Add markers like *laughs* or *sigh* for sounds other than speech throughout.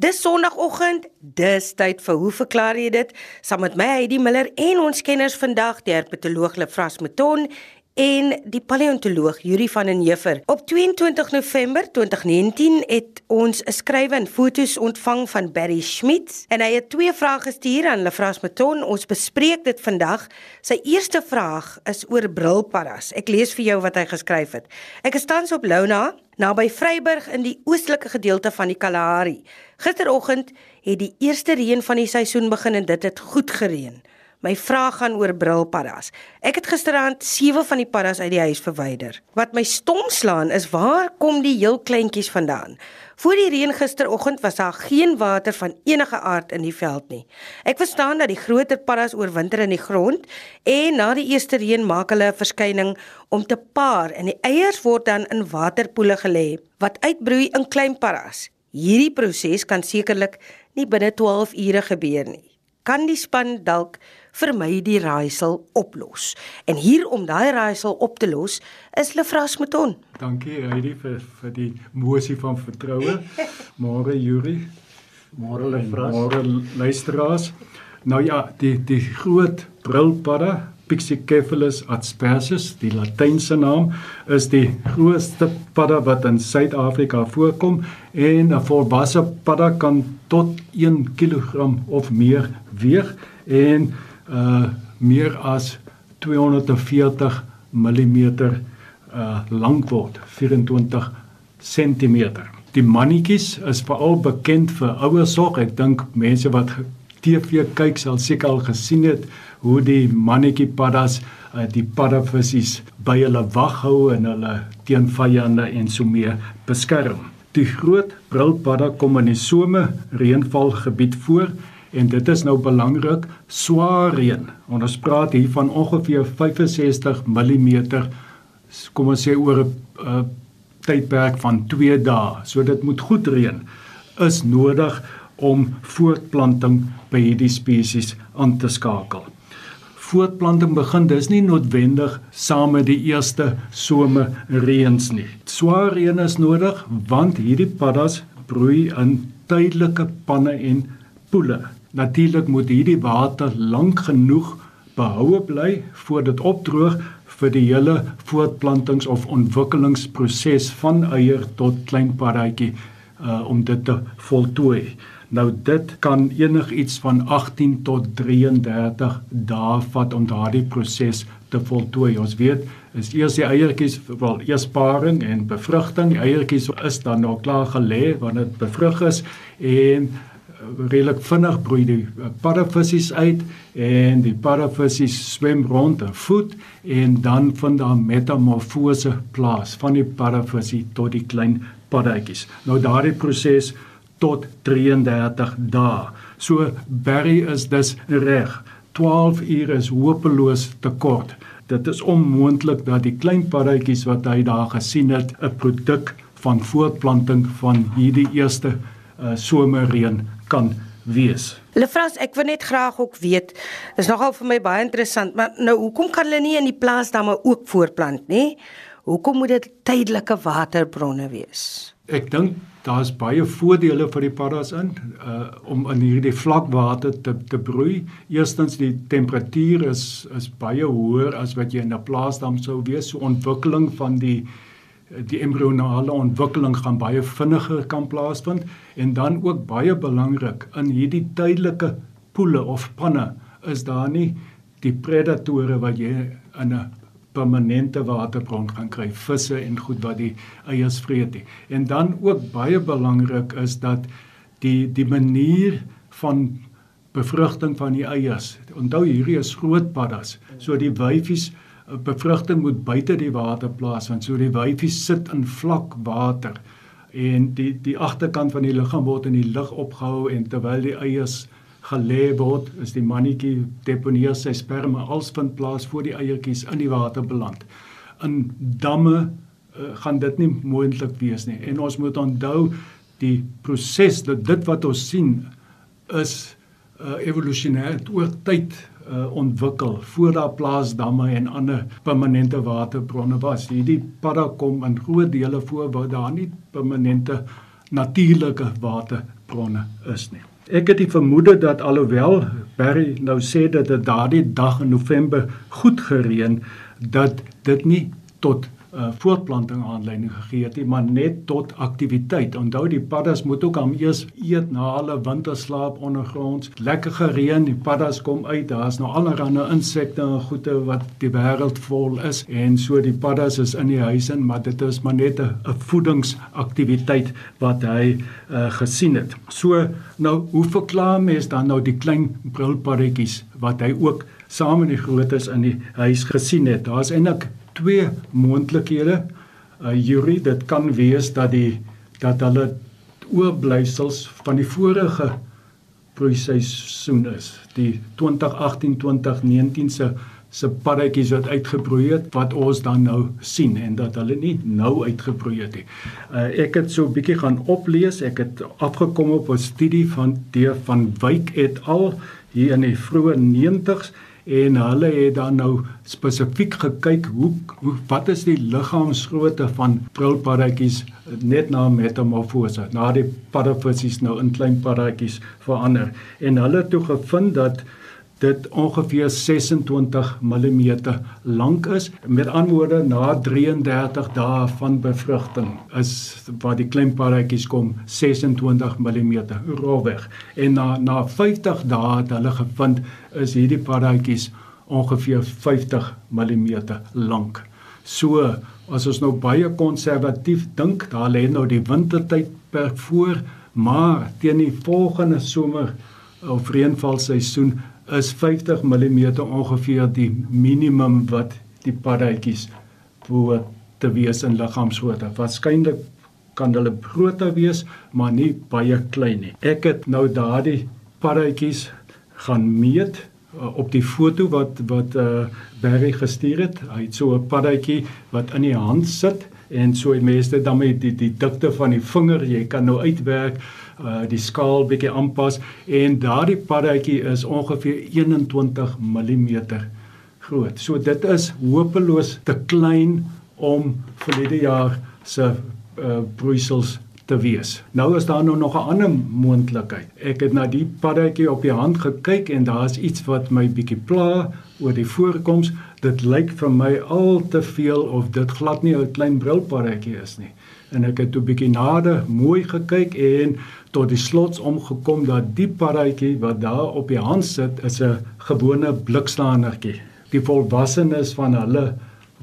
Dis Sondagoggend, dis tyd vir hoe verklaar jy dit? Saam met my Heidi Miller en ons kenners vandag, die herpetoloog Lefras Meton en die paleontoloog Yuri van den Heever. Op 22 November 2019 het ons 'n skrywe en fotos ontvang van Barry Schmidt en hy het twee vrae gestuur aan Lefras Meton. Ons bespreek dit vandag. Sy eerste vraag is oor brilpaddas. Ek lees vir jou wat hy geskryf het. Ek is tans op Lona, naby Vryburg in die oostelike gedeelte van die Kalahari. Gisteroggend het die eerste reën van die seisoen begin en dit het goed gereën. My vraag gaan oor brilpaddas. Ek het gisteraand sewe van die paddas uit die huis verwyder. Wat my stom slaan is waar kom die heel kleintjies vandaan? Voor die reën gisteroggend was daar geen water van enige aard in die veld nie. Ek verstaan dat die groter paddas oorwinter in die grond en na die eerste reën maak hulle 'n verskyning om te paar en die eiers word dan in waterpoele gelê wat uitbroei in klein paddas. Hierdie proses kan sekerlik nie binne 12 ure gebeur nie. Kan die span dalk vir my die raaisel oplos. En hier om daai raaisel op te los is Lefras Mouton. Dankie Heidi vir vir die mosie van vertroue. Môre Yuri. Môre Lefras. Môre luisteraars. Nou ja, die die groot brilpadda Pixicephalus aspersus, die latynse naam, is die grootste padda wat in Suid-Afrika voorkom en 'n volwasse padda kan tot 1 kg of meer weeg en uh meer as 240 mm uh lank word, 24 cm. Die mannetjies is veral bekend vir ouer sorg. Ek dink mense wat TV kyk sal seker al gesien het hoe die mannetjie paddas uh, die paddavissies by hulle wag hou en hulle teen vyande en so mee beskerm. Die groot brilpadda kom in die somer reënvalgebied voor En dit is nou belangrik, swaar reën. Ons praat hier van ongeveer 65 mm kom ons sê oor 'n uh, tydperk van 2 dae. So dit moet goed reën is nodig om voortplanting by hierdie spesies aan te skakel. Voortplanting begin dis nie noodwendig saam met die eerste somerreëns nie. Swaar reën is nodig want hierdie paddas broei in tydelike panne en poele. Natuurlik moet hierdie water lank genoeg behoue bly voor dit opdroog vir die hele voortplantings of ontwikkelingsproses van eier tot klein paddaatjie uh, om dit te voltooi. Nou dit kan enigiets van 18 tot 33 dae vat om daardie proses te voltooi. Ons weet is eers die eiertjies wel eers paring en bevrugting. Die eiertjies is dan nog klaar gelê wanneer dit bevrug is en redelik vinnig broei die eh, paddavissies uit en die paddavissies swem rond en voed en dan vind daar metamorfose plaas van die paddavissie tot die klein paddatjies. Nou daardie proses tot 33 dae. So Barry is dus reg. 12 ure is hopeloos te kort. Dit is onmoontlik dat die klein paddatjies wat hy daar gesien het 'n produk van voortplanting van hierdie eerste uh, somerreën kan wees. Lefras, ek wil net graag ook weet, is nogal vir my baie interessant, maar nou hoekom kan hulle nie in die plaasdamme ook voortplant nie? Hoekom moet dit tydelike waterbronne wees? Ek dink daar's baie voordele vir die paddas in uh om in hierdie vlakwater te te broei. Eerstens die temperatuur is is baie hoër as wat jy in 'n plaasdam sou wees. So ontwikkeling van die uh die embrionale ontwikkeling gaan baie vinniger kan plaasvind en dan ook baie belangrik in hierdie tydelike poele of panne is daar nie die predatore wat jy in 'n permanente waterbron gaan kry visse en goed wat die eiers vreet nie. En dan ook baie belangrik is dat die die manier van bevrugting van die eiers. Onthou hierdie is groot paddas. So die wyfies bevrugting moet buite die water plaasvind. So die wyfie sit in vlak water en die die agterkant van die liggaam word in die lug opgehou en terwyl die eiers gelê word, is die mannetjie deponeer sy sperma als vind plaas voor die eiertjies in die water beland. In damme uh, gaan dit nie moontlik wees nie. En ons moet onthou die proses dat dit wat ons sien is uh, evolusionêr oor tyd uh, ontwikkel voor daar plaasdamme en ander permanente waterbronne was. Hierdie padda kom in groot dele voor waar daar nie permanente natuurlike water bronne is nie. Ek het die vermoede dat alhoewel Barry nou sê dat dit daardie dag in November goed gereën dat dit nie tot uh, voortplanting aanleiding gegee het nie, maar net tot aktiwiteit. Onthou die paddas moet ook aan eers eet na hulle winterslaap ondergronds. Lekker gereën, die paddas kom uit. Daar's nou allerlei insekte en goeie wat die wêreld vol is en so die paddas is in die huis in, maar dit is maar net 'n voedingsaktiwiteit wat hy uh, gesien het. So nou, hoe verklaar mens dan nou die klein brilpaddetjies wat hy ook saam met die grootes in die huis gesien het? Daar's eintlik twee moontlikhede. Uh Yuri, dit kan wees dat die dat hulle oorblysels van die vorige broeiseisoen is. Die 2018-2019 se se paddetjies wat uitgebroei het wat ons dan nou sien en dat hulle nie nou uitgebroei het nie. Uh ek het so 'n bietjie gaan oplees. Ek het afgekom op 'n studie van D van Wyk et al hier in die vroeë 90's en hulle het dan nou spesifiek gekyk hoe, hoe wat is die liggaamsgrootte van prilpaddatjies net na metamorfose na die paddefisies nou in klein paddatjies verander. En hulle het toe gevind dat dit ongeveer 26 mm lank is. Met ander woorde, na 33 dae van bevrugting is waar die klein paddatjies kom 26 mm rowweg. En na na 50 dae het hulle gevind is hierdie paddatjies ongeveer 50 mm lank. So, as ons nou baie konservatief dink, daar lê nou die wintertyd per voor, maar teen die volgende somer of reënvalseisoen is 50 mm ongeveer die minimum wat die paddatjies behoort te wees in liggaamsgrootte. Waarskynlik kan hulle groter wees, maar nie baie klein nie. Ek het nou daardie paddatjies gaan meet uh, op die foto wat wat uh Barry gestuur het. Hy het so 'n paddatjie wat in die hand sit en so die meeste dan met die die dikte van die vinger, jy kan nou uitwerk uh die skaal bietjie aanpas en daardie paddatjie is ongeveer 21 mm groot. So dit is hopeloos te klein om verlede jaar se uh broeisels te wees. Nou is daar nou nog 'n ander moontlikheid. Ek het na die paddatjie op die hand gekyk en daar's iets wat my bietjie pla oor die voorkoms. Dit lyk vir my al te veel of dit glad nie 'n klein brilpaddatjie is nie. En ek het 'n bietjie nader mooi gekyk en tot die slots omgekom dat die paddatjie wat daar op die hand sit is 'n gewone blikslaanertjie. Die volwassenes van hulle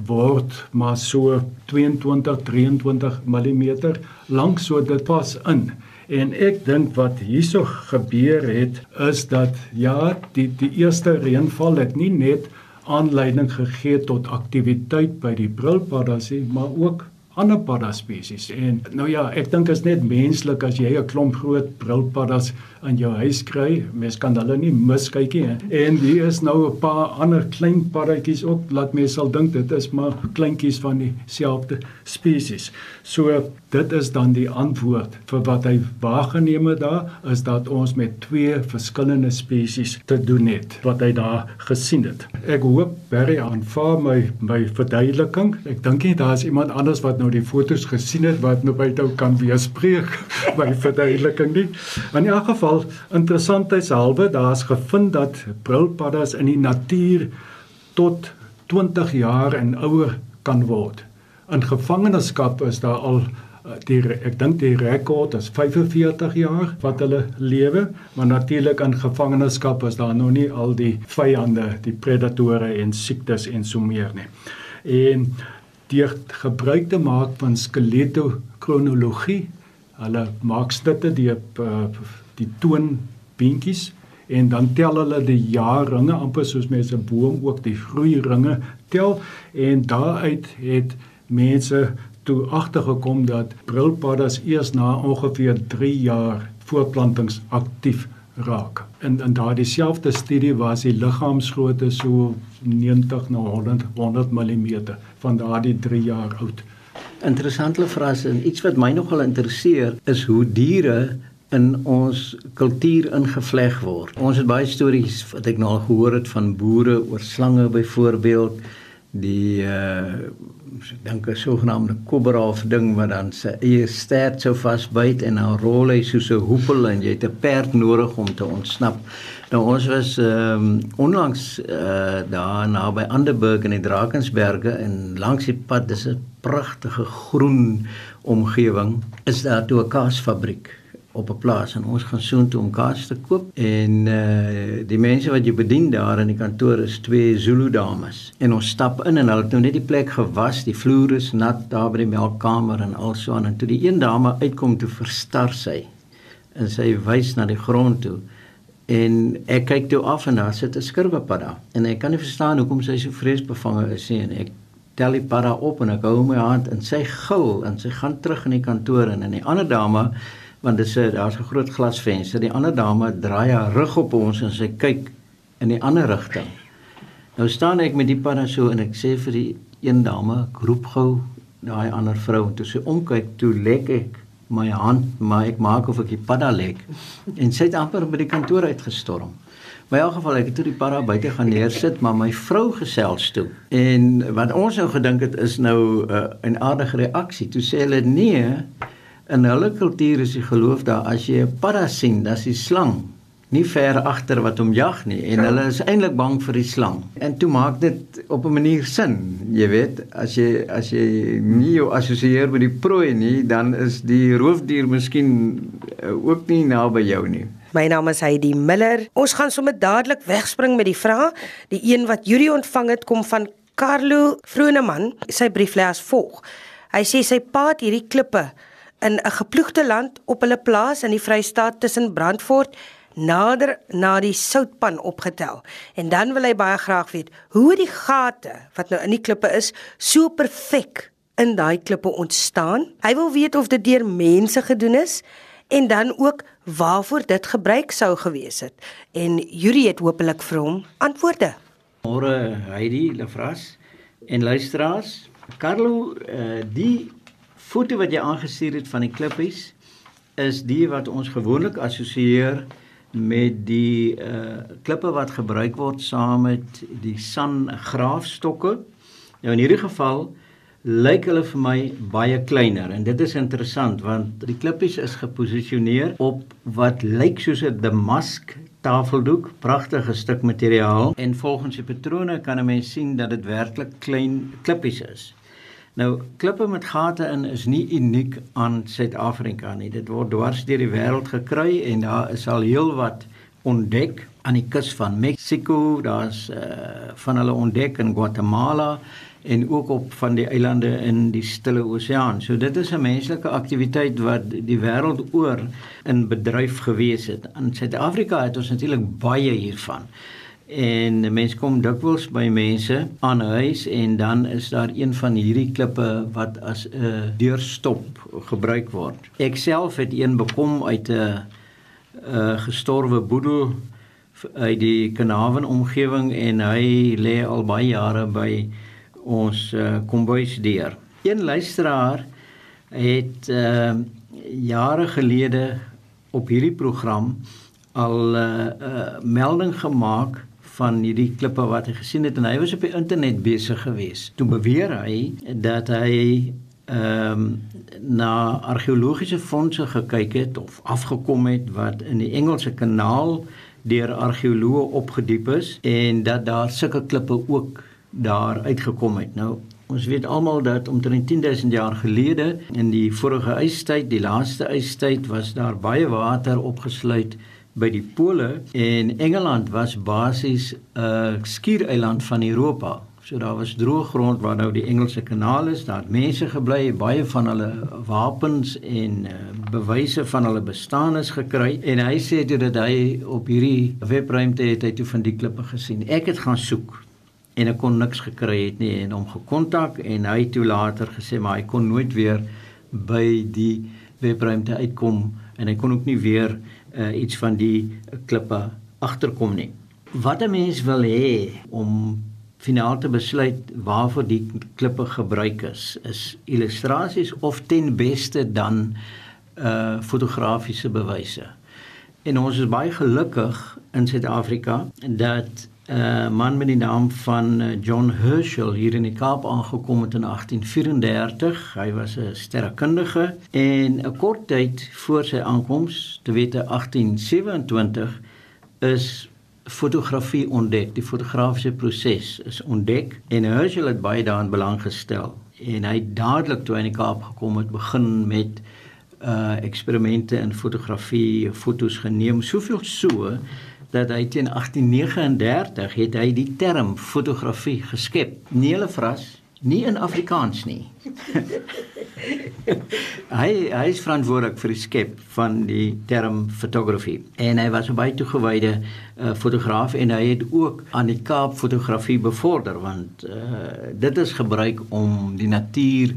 word maar so 22 23 mm lank so dit pas in. En ek dink wat hierso gebeur het is dat ja, die die eerste reënval het nie net aanleiding gegee tot aktiwiteit by die brilpaddasie, maar ook ander padda spesies. En nou ja, ek dink is net menslik as jy 'n klomp groot brilpaddas in jou huis kry. Mens kan hulle nie miskyk nie. En hier is nou 'n paar ander klein paddatjies ook. Laat mense sal dink dit is maar kleintjies van dieselfde spesies. So dit is dan die antwoord vir wat hy waargeneem het daar is dat ons met twee verskillende spesies te doen het wat hy daar gesien het. Ek hoop Barry aanvaar my my verduideliking. Ek dink nie daar is iemand anders wat nou die fotos gesien het wat nou by jou kan weerspreek *laughs* my verduideliking nie. In elk geval interessantheidshalwe daar's gevind dat brilpaddas in die natuur tot 20 jaar en ouer kan word. In gevangenskap is daar al die ek dink die rekord is 45 jaar wat hulle lewe, maar natuurlik in gevangenskap is daar nog nie al die vyande, die predatore en siektes en so meer nie. En deur gebruik te maak van skeletokronologie, hulle maak stitte die uh, die toonbeentjies en dan tel hulle die jaarringe amper soos mense 'n boom ook die groeiringe tel en daaruit het mense toe agtergekom dat brilpaddas eers na ongeveer 3 jaar voorplantings aktief raak. In in daardie selfde studie was die liggaamsgrootte so 90 na 100 100 mm van daardie 3 jaar oud. Interessante vraag en iets wat my nogal interesseer is hoe diere in ons kultuur ingevleg word. Ons het baie stories wat ek nou al gehoor het van boere oor slange byvoorbeeld die uh dink 'n sogenaamde kobra of ding wat dan sy eie stert sou vasbyt en dan rol hy soos 'n hoepel en jy het 'n perd nodig om te ontsnap. Nou ons was ehm um, onlangs uh, daar naby Anderburg in die Drakensberge en langs die pad dis 'n pragtige groen omgewing is daar toe 'n kaasfabriek op 'n plaas en ons gaan soontoe om kaas te koop. En uh die mense wat jy bedien daar in die kantoor is twee Zulu dames. En ons stap in en hulle het nou net die plek gewas. Die vloer is nat daar by die melkkamer en also aan. En toe die een dame uitkom toe verstar sy. En sy wys na die grond toe. En ek kyk toe af en daar sit 'n skurwepadda. En ek kan nie verstaan hoekom sy so vreesbevange is nie. En ek tel die padda op en ek hou my hand en sy gil en sy gaan terug in die kantoor en en die ander dame want dit sê daar's 'n groot glasvenster. Die ander dame draai haar rug op ons en sy kyk in die ander rigting. Nou staan ek met die padda so en ek sê vir die een dame, ek roep gou daai ander vrou en toe sy omkyk, toe lek ek my hand, maar ek maak of ek die padda lek. En sy het amper by die kantoor uitgestorm. My in elk geval ek het toe die padda buite gaan neersit, maar my vrou gesels toe. En wat ons nou gedink het is nou 'n uh, aardige reaksie. Toe sê hulle nee, In hulle kultuur is die geloof daar as jy 'n padda sien, dis die slang nie ver agter wat hom jag nie en ja. hulle is eintlik bang vir die slang. En toe maak dit op 'n manier sin. Jy weet, as jy as jy nie jou assosieer met die prooi nie, dan is die roofdier miskien uh, ook nie naby jou nie. My naam is Heidi Miller. Ons gaan sommer dadelik wegspring met die vraag. Die een wat Yuri ontvang het kom van Carlo Vroneman. Sy brief lê as volg. Hy sê sy pa het hierdie klippe in 'n geploegde land op hulle plaas in die Vrystaat tussen Brandfort nader na die soutpan opgetel. En dan wil hy baie graag weet hoe die gate wat nou in die klippe is so perfek in daai klippe ontstaan. Hy wil weet of dit deur mense gedoen is en dan ook waarvoor dit gebruik sou gewees het. En Yuri het hopelik vir hom antwoorde. Môre Heidi Lefras en luisteraars. Carlo, uh, die foto wat jy aangestuur het van die klippies is die wat ons gewoonlik assosieer met die uh klippe wat gebruik word saam met die san graafstokke. Nou in hierdie geval lyk hulle vir my baie kleiner en dit is interessant want die klippies is geposisioneer op wat lyk soos 'n damask tafeldoek, pragtige stuk materiaal en volgens die patrone kan 'n mens sien dat dit werklik klein klippies is. Nou klippe met gate in is nie uniek aan Suid-Afrika nie. Dit word dwars deur die wêreld gekry en daar is al heelwat ontdek aan die kus van Mexiko, daar's uh van hulle ontdek in Guatemala en ook op van die eilande in die Stille Oseaan. So dit is 'n menslike aktiwiteit wat die wêreld oor in bedryf gewees het. In Suid-Afrika het ons natuurlik baie hiervan en mense kom dikwels by mense aan huis en dan is daar een van hierdie klippe wat as 'n deurstop gebruik word. Ek self het een bekom uit 'n 'n gestorwe boedel uit die Kanaven omgewing en hy lê al baie jare by ons uh, kombuis deur. Een luisteraar het uh, jare gelede op hierdie program al 'n uh, uh, melding gemaak van hierdie klippe wat hy gesien het en hy was op die internet besig geweest. Toe beweer hy dat hy ehm um, na argeologiese fondse gekyk het of afgekom het wat in die Engelse kanaal deur argeoloë opgediep is en dat daar sulke klippe ook daar uitgekom het. Nou Ons weet almal dat omtrent 10000 jaar gelede in die vorige ystyd, die laaste ystyd, was daar baie water opgesluit by die pole en Engeland was basies 'n uh, skiereiland van Europa. So daar was droë grond waar nou die Engelse kanaal is, daar het mense gebly, baie van hulle wapens en uh, bewyse van hulle bestaan is gekry en hy sê toe dat hy op hierdie webruimte het hy toe van die klippe gesien. Ek het gaan soek en ek kon niks gekry het nie en hom gekontak en hy toe later gesê maar hy kon nooit weer by die webruimte uitkom en hy kon ook nie weer uh, iets van die klippe agterkom nie. Wat 'n mens wil hê om finaal te besluit waarvoor die klippe gebruik is, is illustrasies of ten beste dan uh fotografiese bewyse. En ons is baie gelukkig in Suid-Afrika dat 'n uh, man met die naam van uh, John Herschel hier in die Kaap aangekom het in 1834. Hy was 'n sterrekundige en 'n kort tyd voor sy aankoms, te wete 1827, is fotografie ontdek. Die fotografiese proses is ontdek en Herschel het baie daarin belang gestel. En hy het dadelik toe hy in die Kaap gekom het, begin met uh eksperimente in fotografie, fotos geneem, soveel so dat hy teen 1839 het hy die term fotografie geskep. Nie hulle vras nie in Afrikaans nie. *laughs* hy hy is verantwoordelik vir die skep van die term fotografie en hy was 'n baie toegewyde uh, fotograaf en hy het ook aan die Kaap fotografie bevorder want uh, dit is gebruik om die natuur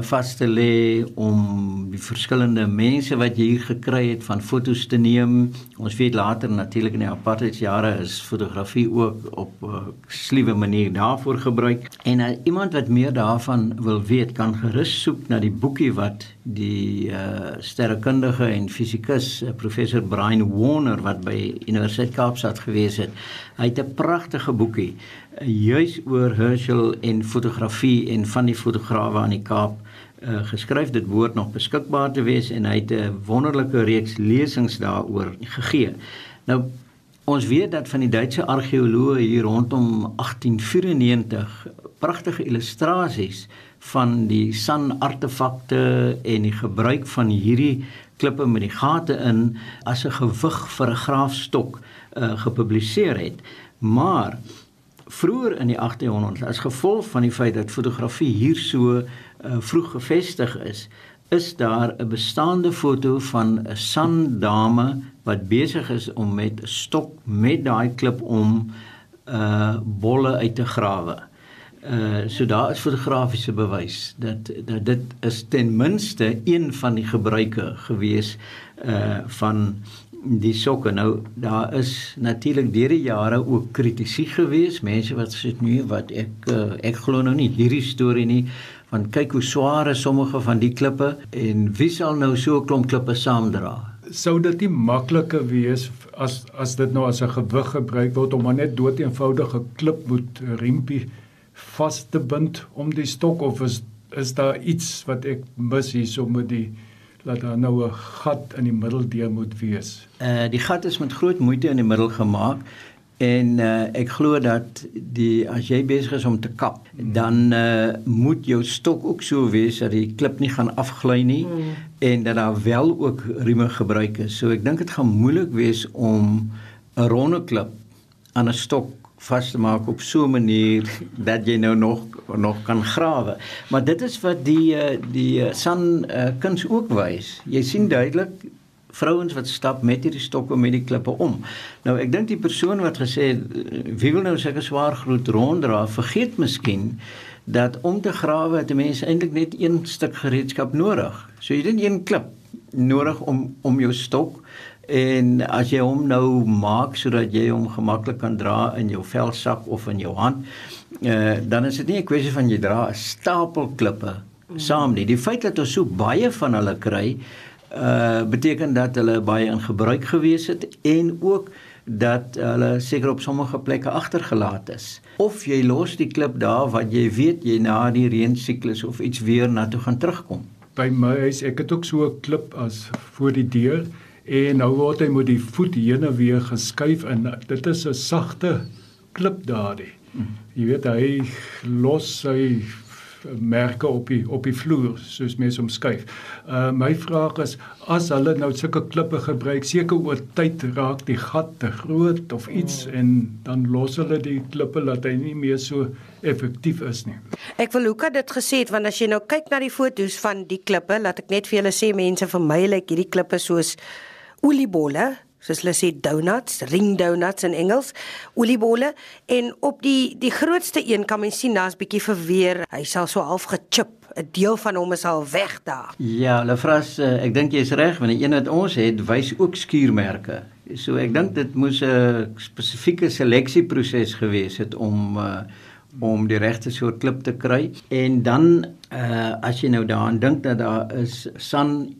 vas te lê om die verskillende mense wat jy hier gekry het van fotos te neem. Ons weet later natuurlik in die apartheid jare is fotografie ook op 'n uh, sliewe manier daarvoor gebruik. En uh, iemand wat meer daarvan wil weet, kan gerus soek na die boekie wat die uh sterrekundige en fisikus uh, professor Brian Warner wat by Universiteit Kaapstad gewees het. Hy het 'n pragtige boekie juis oor Herschel en fotografie en van die fotograwe aan die Kaap uh, geskryf dit woord nog beskikbaar te wees en hy het 'n wonderlike reeks lesings daaroor gegee. Nou ons weet dat van die Duitse argeoloë hier rondom 1894 pragtige illustrasies van die san-artefakte en die gebruik van hierdie klippe met die gate in as 'n gewig vir 'n graafstok uh, gepubliseer het. Maar vroeër in die 1800s as gevolg van die feit dat fotografie hier so uh, vroeg gevestig is, is daar 'n bestaande foto van 'n sandame wat besig is om met 'n stok met daai klip om uh bolle uit te grawe. Uh so daar is fotografiese bewys dat dat dit is ten minste een van die gebruike gewees uh van die sokke nou daar is natuurlik deur die jare ook kritisie gewees mense wat sê nee wat ek uh, ek glo nou nie hierdie storie nie want kyk hoe swaar is sommige van die klippe en wie sal nou so 'n klomp klippe saamdra? Sou dit nie makliker wees as as dit nou as 'n gewig gebruik word om maar net dood eenvoudige klip moet riempie vas te bind om die stok of is is daar iets wat ek mis hierso met die dat daar nou 'n gat in die middel deur moet wees. Uh die gat is met groot moeite in die middel gemaak en uh ek glo dat die as jy besig is om te kap, mm. dan uh moet jou stok ook so wees dat die klip nie gaan afgly nie mm. en dat daar wel ook rieme gebruik is. So ek dink dit gaan moeilik wees om 'n ronde klip aan 'n stok vas te maak op so 'n manier dat jy nou nog nog kan grawe. Maar dit is wat die eh, die eh, san uh, kuns ook wys. Jy sien duidelik vrouens wat stap met hierdie stokke met die klippe om. Nou ek dink die persoon wat gesê het wie wil nou sulke swaar groot ronddra, vergeet miskien dat om te grawe het mense eintlik net een stuk gereedskap nodig. So jy het een klip nodig om om jou stok En as jy hom nou maak sodat jy hom gemaklik kan dra in jou velsak of in jou hand, eh dan is dit nie 'n kwessie van jy dra 'n stapel klippe saam nie. Die feit dat ons so baie van hulle kry, uh beteken dat hulle baie in gebruik gewees het en ook dat hulle seker op sommige plekke agtergelaat is. Of jy los die klip daar wat jy weet jy na die reënsiklus of iets weer na toe gaan terugkom. By my huis, ek het ook so 'n klip as voor die deur en nou word hy met die voet heen en weer geskuif en dit is 'n sagte klip daardie. Jy weet hy los sy merke op die op die vloer soos mense hom skuif. Uh my vraag is as hulle nou sulke klippe gebruik, seker oor tyd raak die gat te groot of iets en dan los hulle die klippe laat hy nie meer so effektief is nie. Ek wil Luka dit gesê het want as jy nou kyk na die foto's van die klippe, laat ek net vir julle sê mense vir my lyk like hierdie klippe soos oliebolle, soos hulle sê donuts, ring donuts in Engels, oliebolle en op die die grootste een kan mens sien daar's bietjie verweer. Hy sal so half gechip. 'n Deel van hom is al weg daar. Ja, Lefras, uh, ek dink jy's reg, want die een wat ons het, wys ook skuurmerke. So ek dink dit moes 'n spesifieke seleksieproses gewees het om uh, om die regte soort klip te kry. En dan uh as jy nou daaraan dink dat daar is san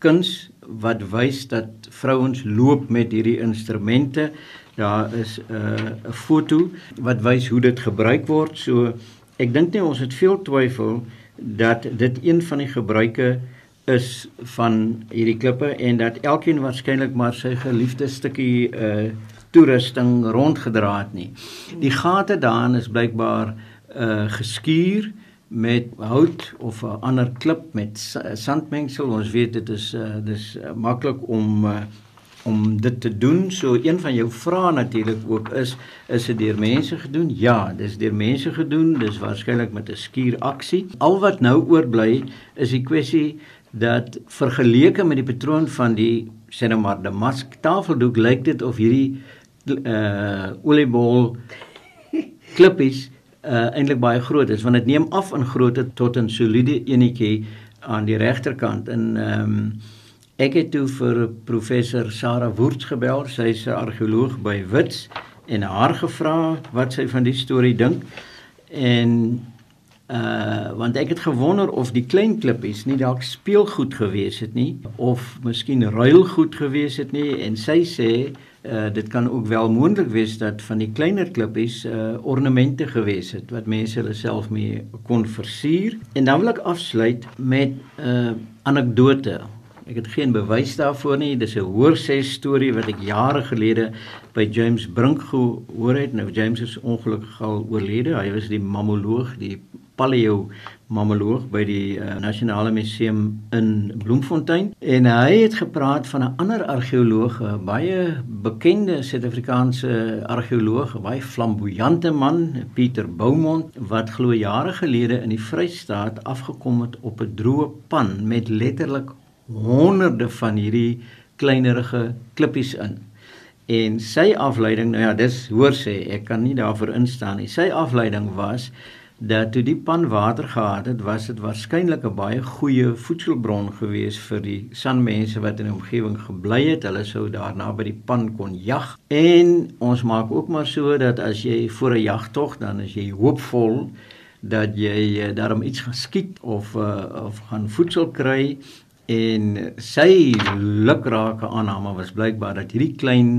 kuns wat wys dat vrouens loop met hierdie instrumente. Daar is 'n uh, 'n foto wat wys hoe dit gebruik word. So ek dink nie ons het veel twyfel dat dit een van die gebruike is van hierdie klippe en dat elkeen waarskynlik maar sy geliefde stukkie uh toerusting rondgedra het nie. Die gate daarin is blykbaar uh geskuur met hout of 'n ander klip met sandmengsel. Ons weet dit is uh dis uh, maklik om uh, om dit te doen. So een van jou vrae natuurlik ook is is dit deur mense gedoen? Ja, dis deur mense gedoen. Dis waarskynlik met 'n skuuraksie. Al wat nou oorbly is die kwessie dat vergeleke met die patroon van die sê nou maar damask tafeldoek lyk dit of hierdie uh oliebol klippies uh eintlik baie groot is want dit neem af in grootte tot 'n soliede enetjie aan die regterkant en ehm um, ek het toe vir professor Sarah Woerts gebel sy's 'n argeoloog by Wits en haar gevra wat sy van die storie dink. En uh want ek het gewonder of die klein klippies nie dalk speelgoed gewees het nie of miskien ruilgoed gewees het nie en sy sê Uh, dit kan ook wel moontlik wees dat van die kleiner klippies uh ornamente gewees het wat mense hulle self mee kon versier. En dan wil ek afsluit met 'n uh, anekdote. Ek het geen bewys daarvoor nie. Dis 'n hoorsê storie wat ek jare gelede by James Brink gehoor het. Nou James is ongelukkig al oorlede. Hy was die mammoloog, die paleo mammoloog by die uh, Nasionale Museum in Bloemfontein en hy het gepraat van 'n ander argeoloog, 'n baie bekende Suid-Afrikaanse argeoloog, 'n baie flamboyante man, Pieter Boumont, wat glo jare gelede in die Vrystaat afgekom het op 'n droë pan met letterlik honderde van hierdie kleinerige klippies in. En sy afleiding, nou ja, dis hoor sê, ek kan nie daarvoor instaan nie. Sy afleiding was dat toe die pan water gehad het, was dit waarskynlik 'n baie goeie voedselbron gewees vir die sanmense wat in die omgewing gebly het. Hulle sou daarna by die pan kon jag. En ons maak ook maar so dat as jy voor 'n jagtog dan is jy hoopvol dat jy uh, daarom iets gaan skiet of uh, of gaan voedsel kry en sy lukrake aanname was blykbaar dat hierdie klein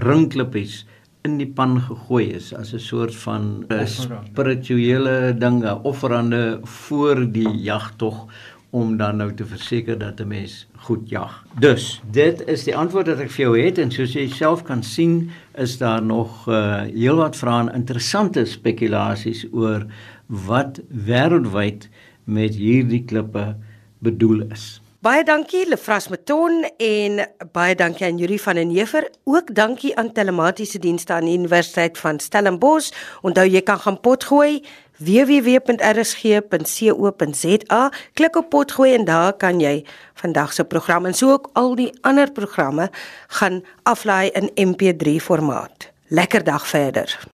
ringklippies in die pan gegooi is as 'n soort van spirituele dinge, offerande voor die jagtog om dan nou te verseker dat 'n mens goed jag. Dus, dit is die antwoord wat ek vir jou het en soos jy self kan sien, is daar nog uh heelwat vrae en interessante spekulasies oor wat wêreldwyd met hierdie klippe bedoel is. Baie dankie Lefras Meton en baie dankie aan Juri van den Heever. Ook dankie aan telematiese dienste aan die Universiteit van Stellenbosch. Onthou jy kan gaan potgooi www.rsg.co.za. Klik op potgooi en daar kan jy vandag se program en so ook al die ander programme gaan aflaai in MP3 formaat. Lekker dag verder.